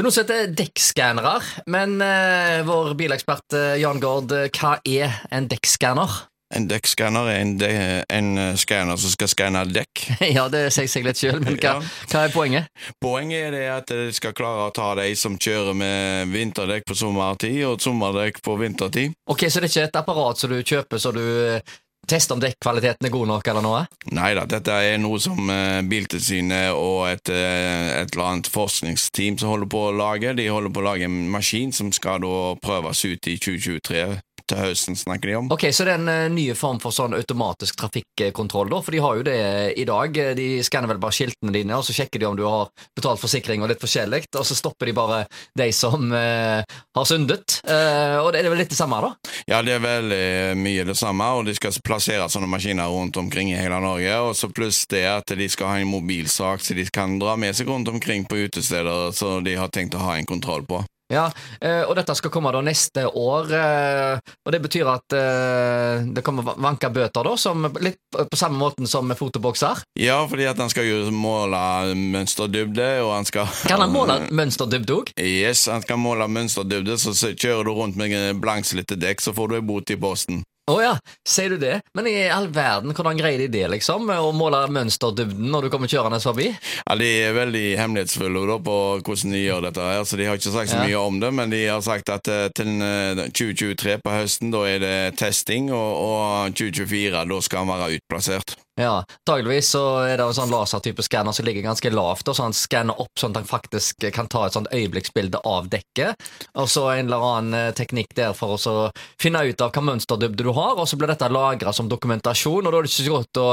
Det er noe som heter dekkskannere, men eh, vår bilekspert eh, Jan Gård, eh, hva er en dekkskanner? En dekkskanner er en, de, en eh, skanner som skal skanne dekk. ja, det sier seg litt sjøl, men hva, Ja. hva er poenget? Poenget er det at de skal klare å ta de som kjører med vinterdekk på sommertid og sommerdekk på vintertid. Ok, Så det er ikke et apparat som du kjøper så du eh, tester om dekkvaliteten er god nok, eller noe? Nei da, dette er noe som eh, Biltilsynet og et, eh, et eller annet forskningsteam som holder på å lage. De holder på å lage en maskin som skal da prøves ut i 2023. Til høsten snakker de om. Ok, Så det er en uh, ny form for sånn automatisk trafikkontroll, da? For de har jo det i dag. De skanner vel bare skiltene dine, og så sjekker de om du har betalt forsikring og litt forskjellig, og så stopper de bare de som uh, har syndet. Uh, og det er vel litt det samme, da? Ja, det er veldig mye det samme, og de skal plassere sånne maskiner rundt omkring i hele Norge. Og så pluss det at de skal ha en mobilsak så de kan dra med seg rundt omkring på utesteder, så de har tenkt å ha en kontroll på. Ja, eh, og dette skal komme da neste år, eh, og det betyr at eh, det kommer va- vanka bøter, da, som litt på samme måten som med fotobokser. Ja, fordi at han skal jo måle mønsterdybde, og han skal Kan han måle mønsterdybde òg? Yes, han skal måle mønsterdybde, så kjører du rundt med blankslitte dekk, så får du ei bot i posten. Å ja, sier du det? Men i all verden, hvordan greier de det, liksom? Å måle mønsterdybden når du kommer kjørende forbi? Ja, De er veldig hemmelighetsfulle da, på hvordan de gjør dette, her, så de har ikke sagt så Ja. mye om det. Men de har sagt at eh, til eh, 2023 på høsten da er det testing, og, og 2024 da skal han være utplassert. Ja, Antakeligvis så er det en sånn lasertype skanner som ligger ganske lavt, og så han skanner opp sånn at han faktisk kan ta et sånt øyeblikksbilde av dekket. Og så en eller annen eh, teknikk der for å finne ut av hva mønsterdybde du har, og så blir dette lagra som dokumentasjon, og da er det ikke så godt å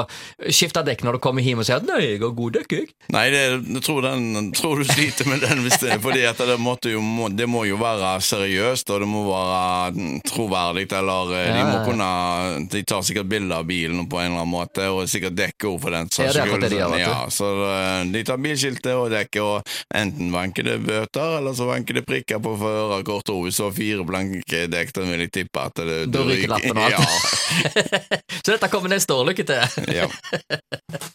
skifte dekk når du kommer hjem og sier at 'nei, jeg har god dekk', jeg'. Nei, det, jeg tror, den, tror du sliter med den, hvis det, fordi at det, måtte jo, må, det må jo være seriøst, og det må være mm, troverdig, eller eh, de må kunne De tar sikkert bilde av bilen på en eller annen måte, og sikkert dekker også for den saks Ja, det skyld. det. Ja, så eh, de tar bilskiltet og dekket, og enten vanker det bøter, eller så vanker det prikker på førerkortet. Hvis du har fire blanke dekk, da vil jeg tippe at det Da ryker lappen og alt. Ja. så dette kommer neste år, lykke til! ja.